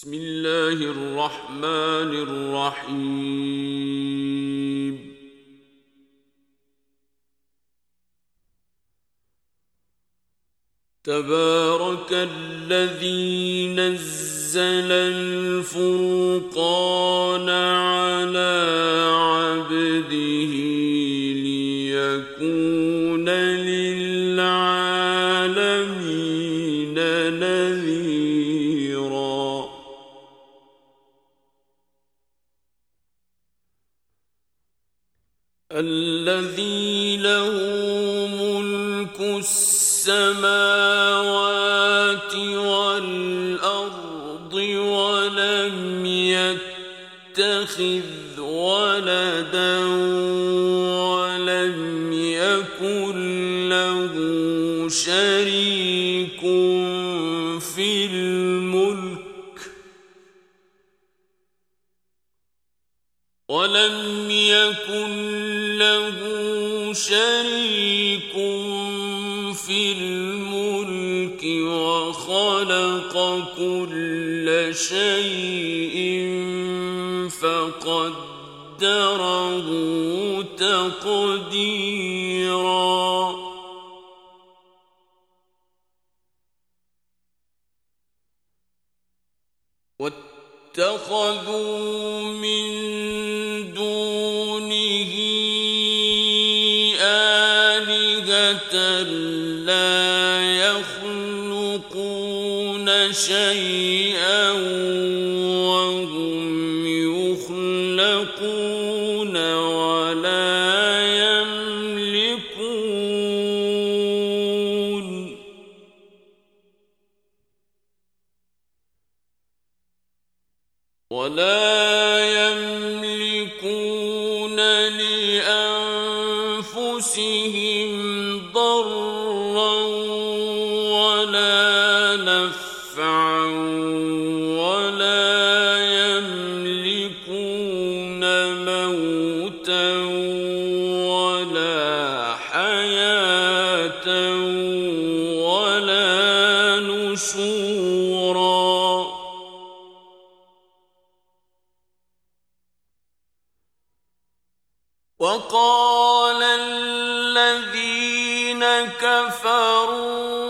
بسم الله الرحمن الرحيم. تبارك الذي نزل الفرقان على يتخذ ولدا ولم يكن له شريك في الملك ولم يكن له شريك في الملك وخلق كل شيء فقدره تقديرا. واتخذوا من دونه آلهة لا يخلقون شيئا وقال الذين كفروا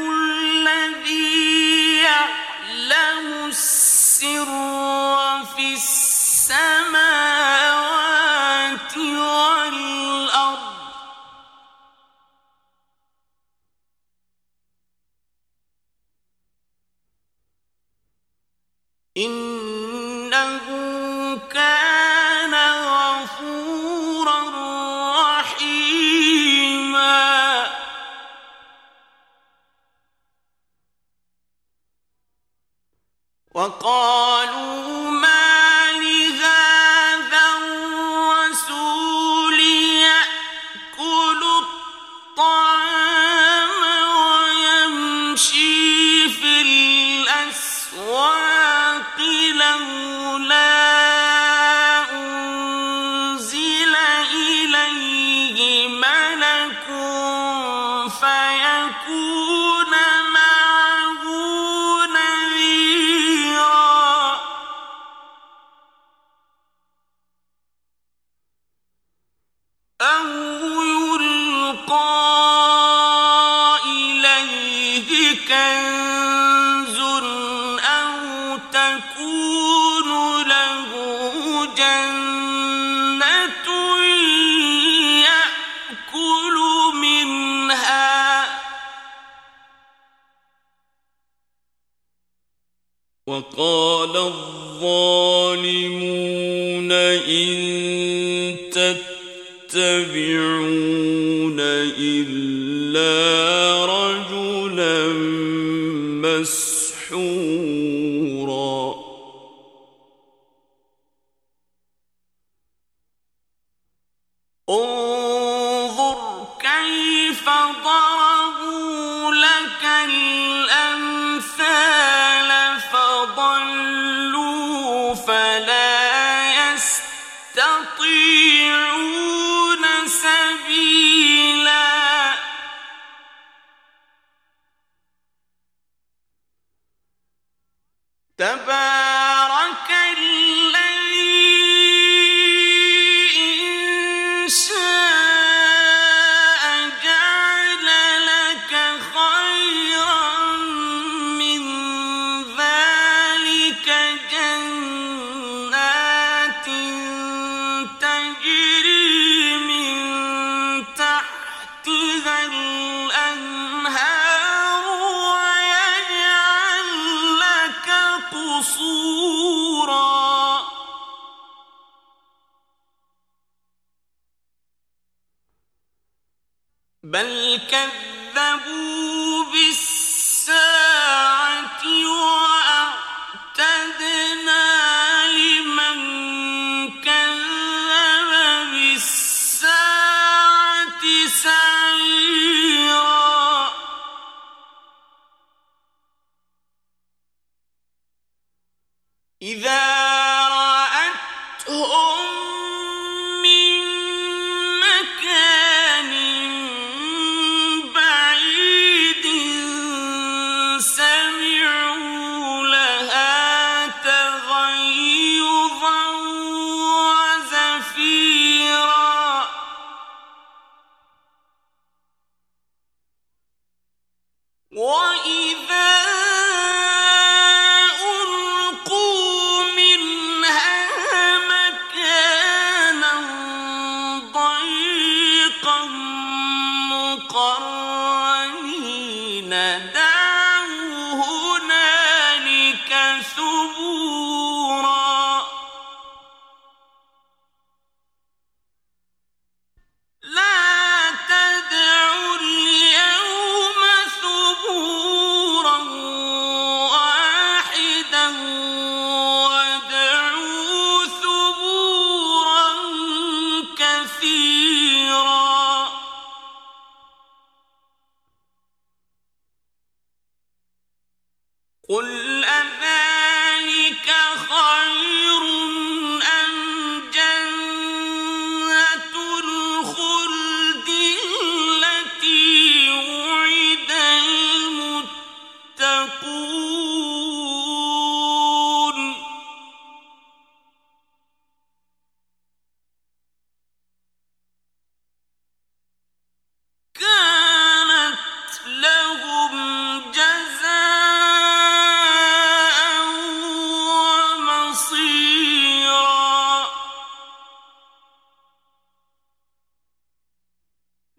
كذبوا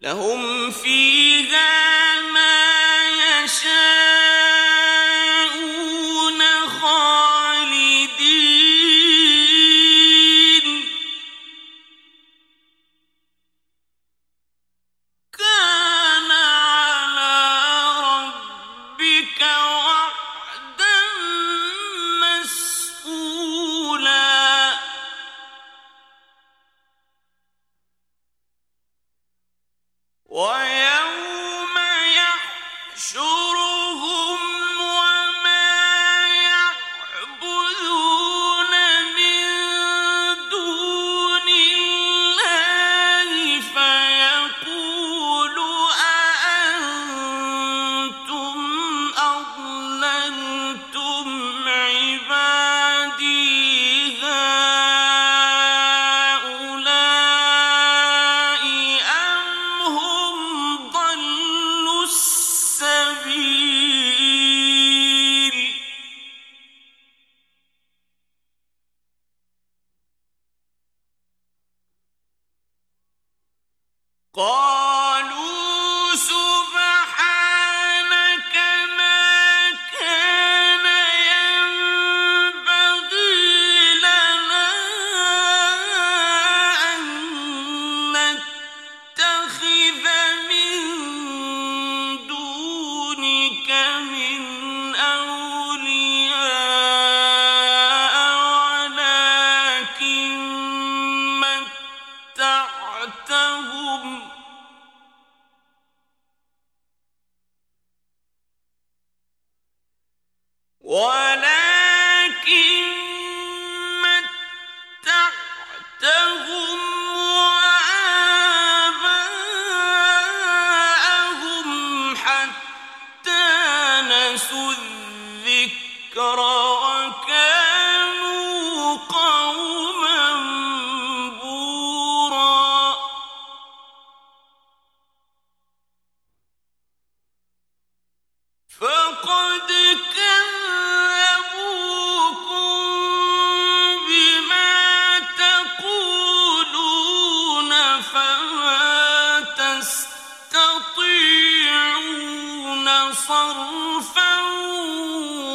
لهم فيها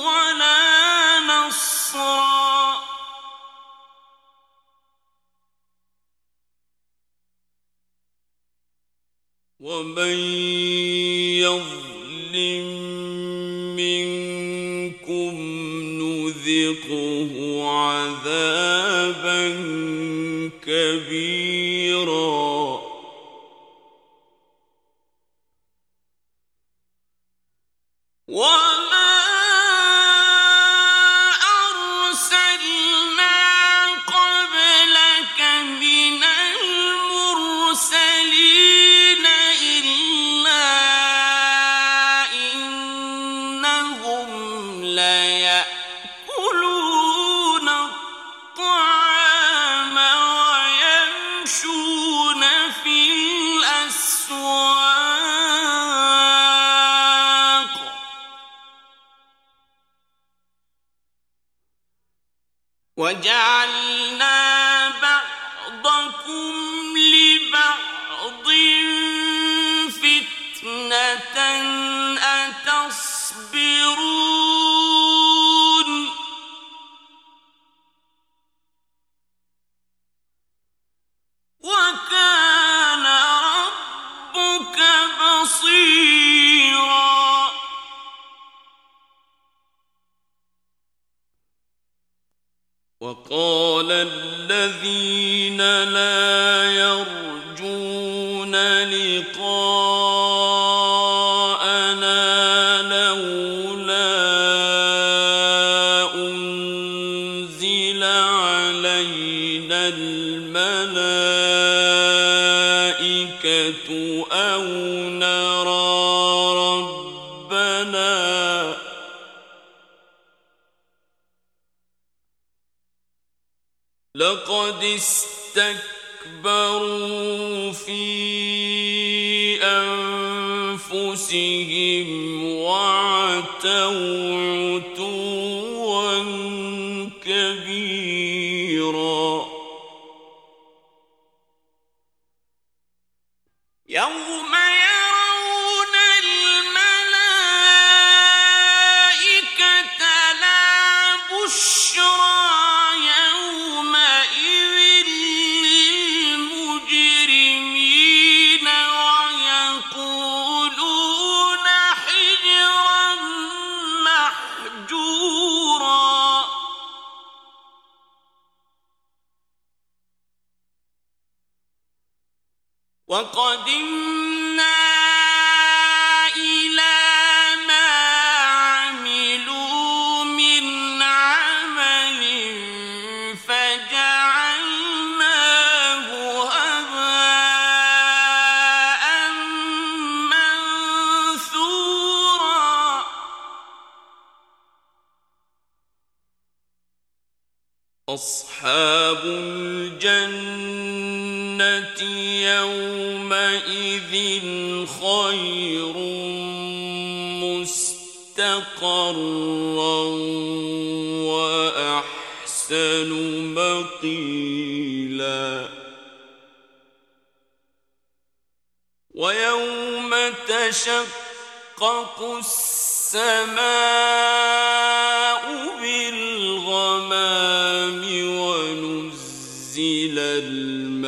ولا ومن يظلم منكم نذقه عذابا كبيرا.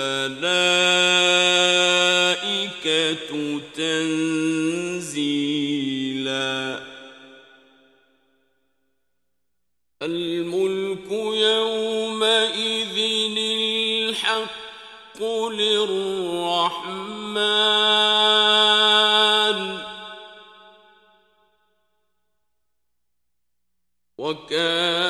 الملائكة تنزيلا. الملك يومئذ الحق للرحمن. وكان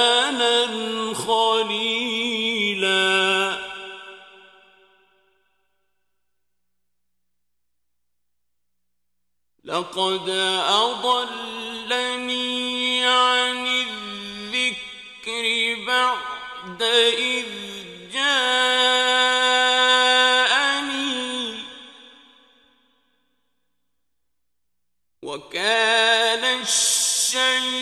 لقد أضلني عن الذكر بعد إذ جاءني وكان الشيطان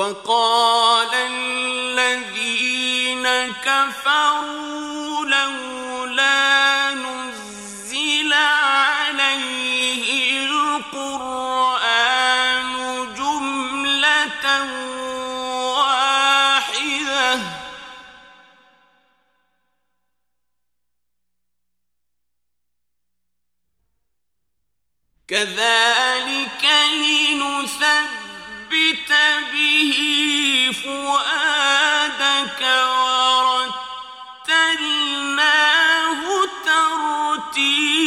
وقال الذين كفروا لولا نزل عليه القرآن جملة واحدة. كذلك لنثبت به فؤادك ورتلناه ترتيلا.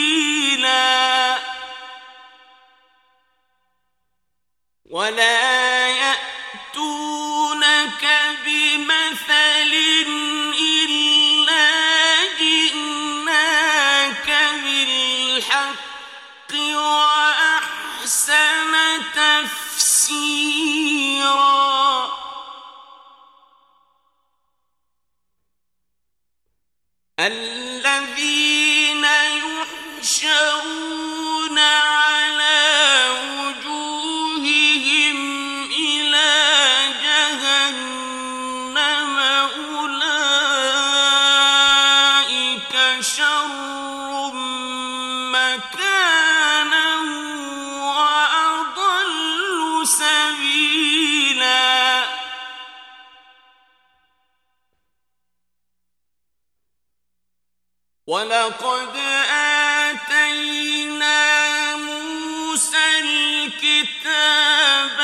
ولا الذين يحشرون ولقد آتينا موسى الكتاب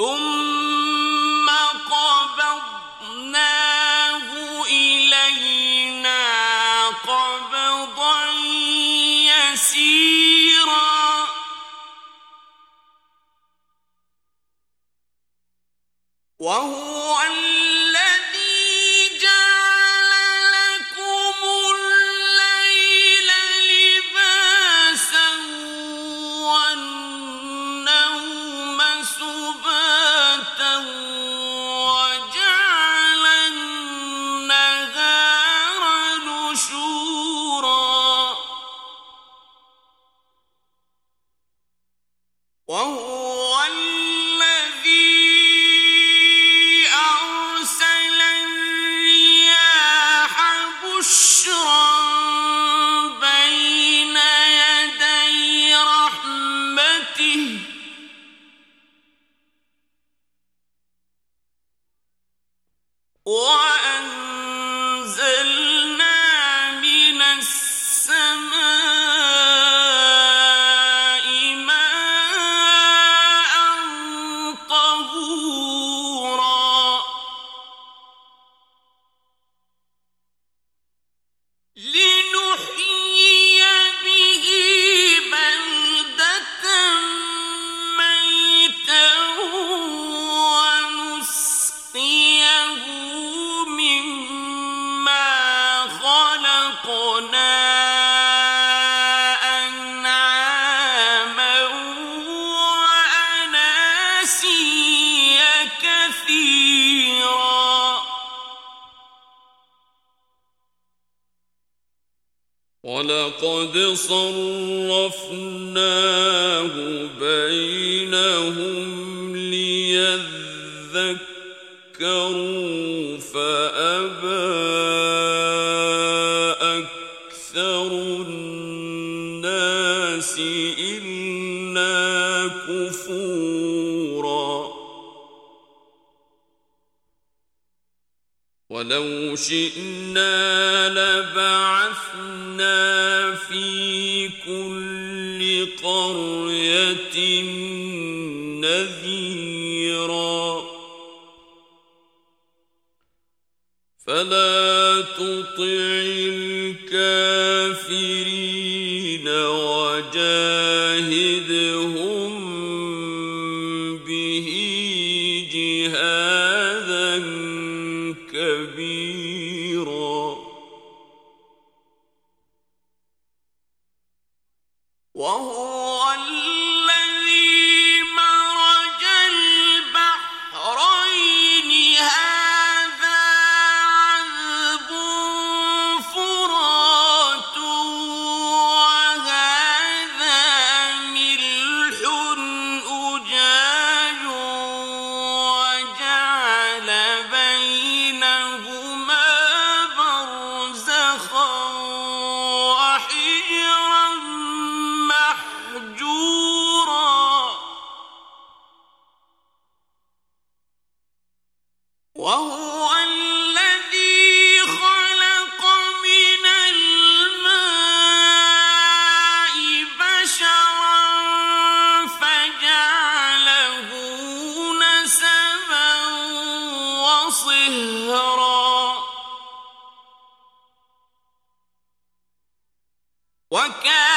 ثم شئنا لبعثنا في كل قرية نذيرا. فلا تطع الكافرين وجاهدهم وكان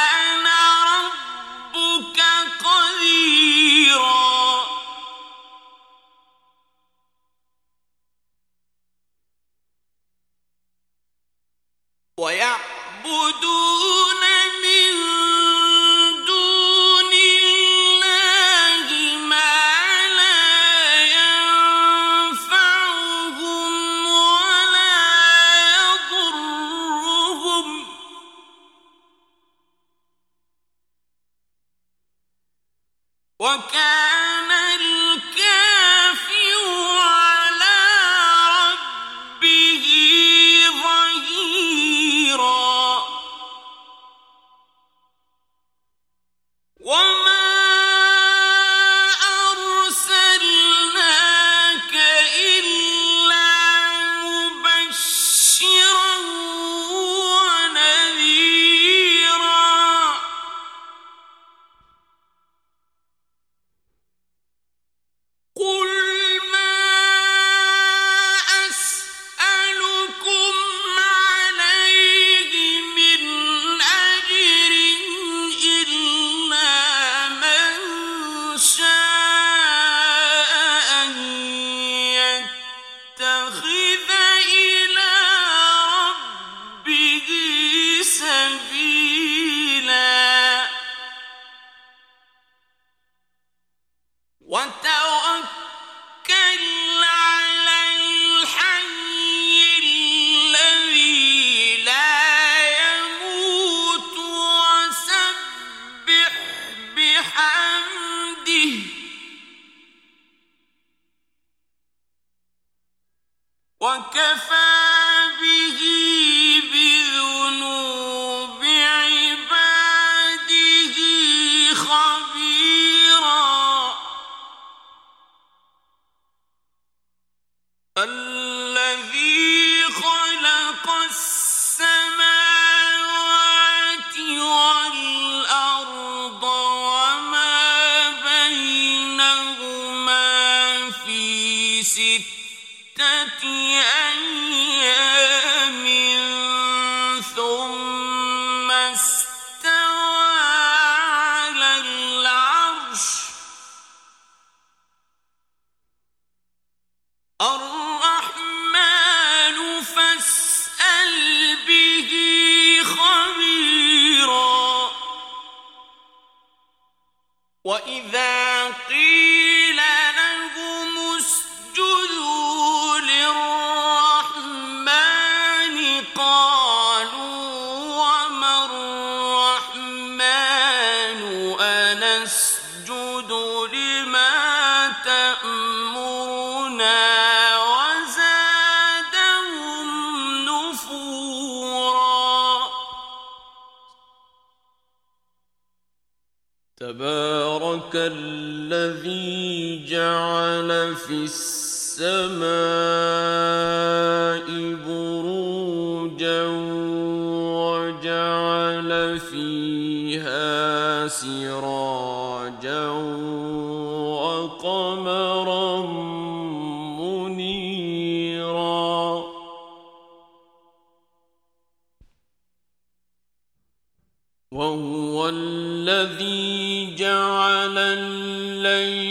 أرض جعل في السماء بروجا وجعل فيها سراجا وقمرا منيرا. وهو الذي جعل الليل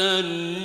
تَنُّ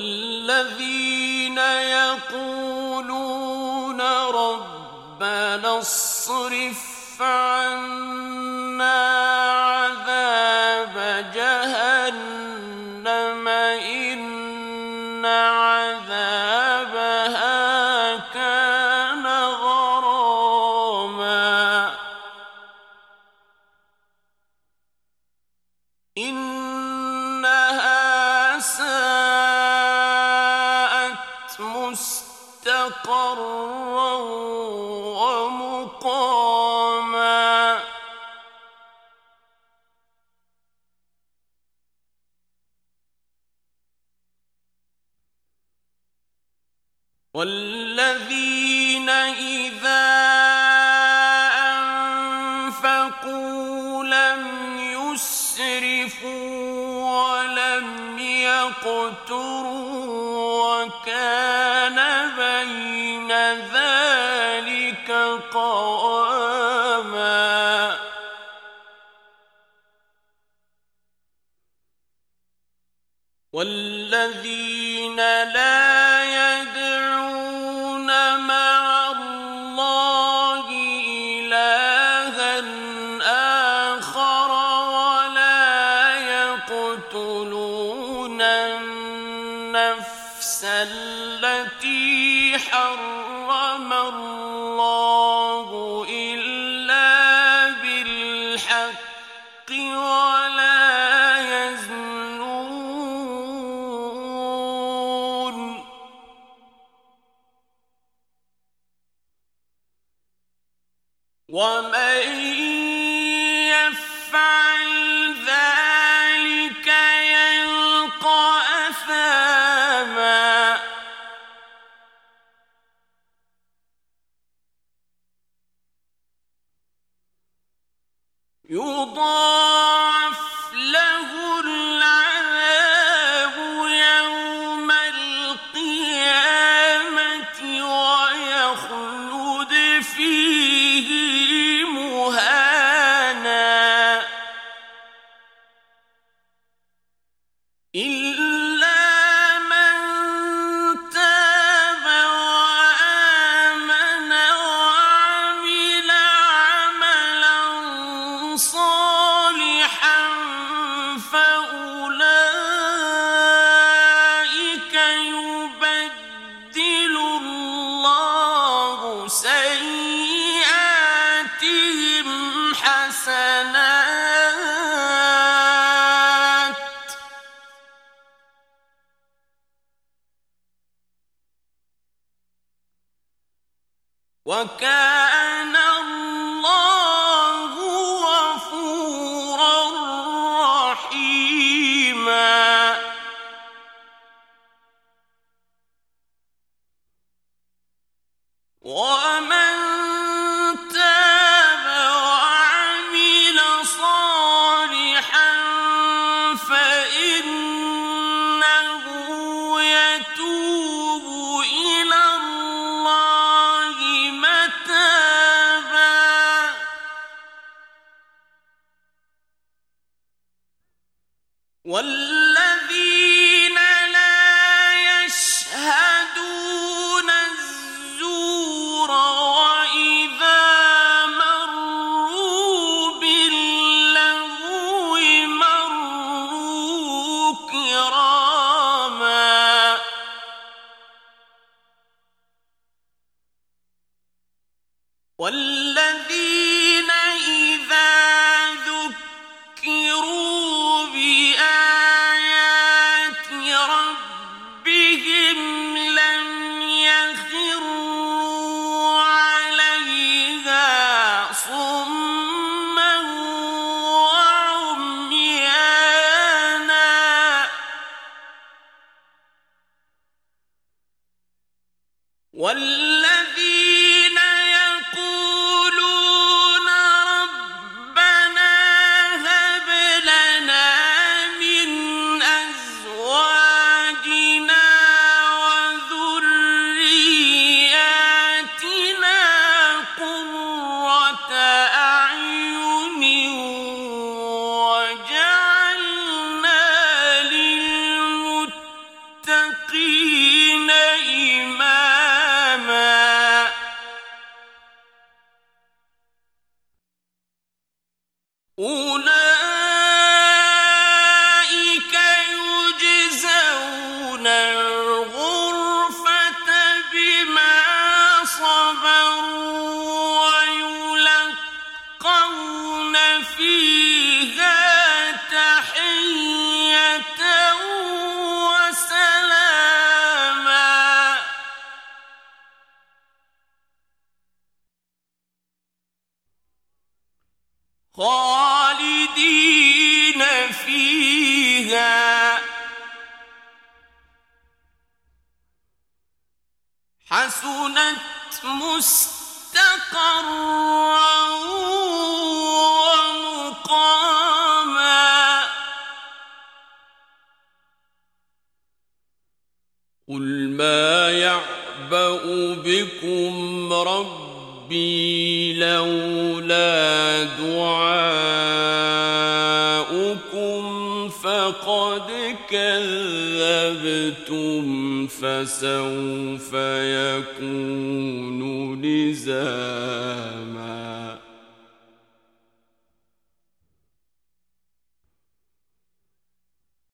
الذين يقولون ربنا اصرف عنا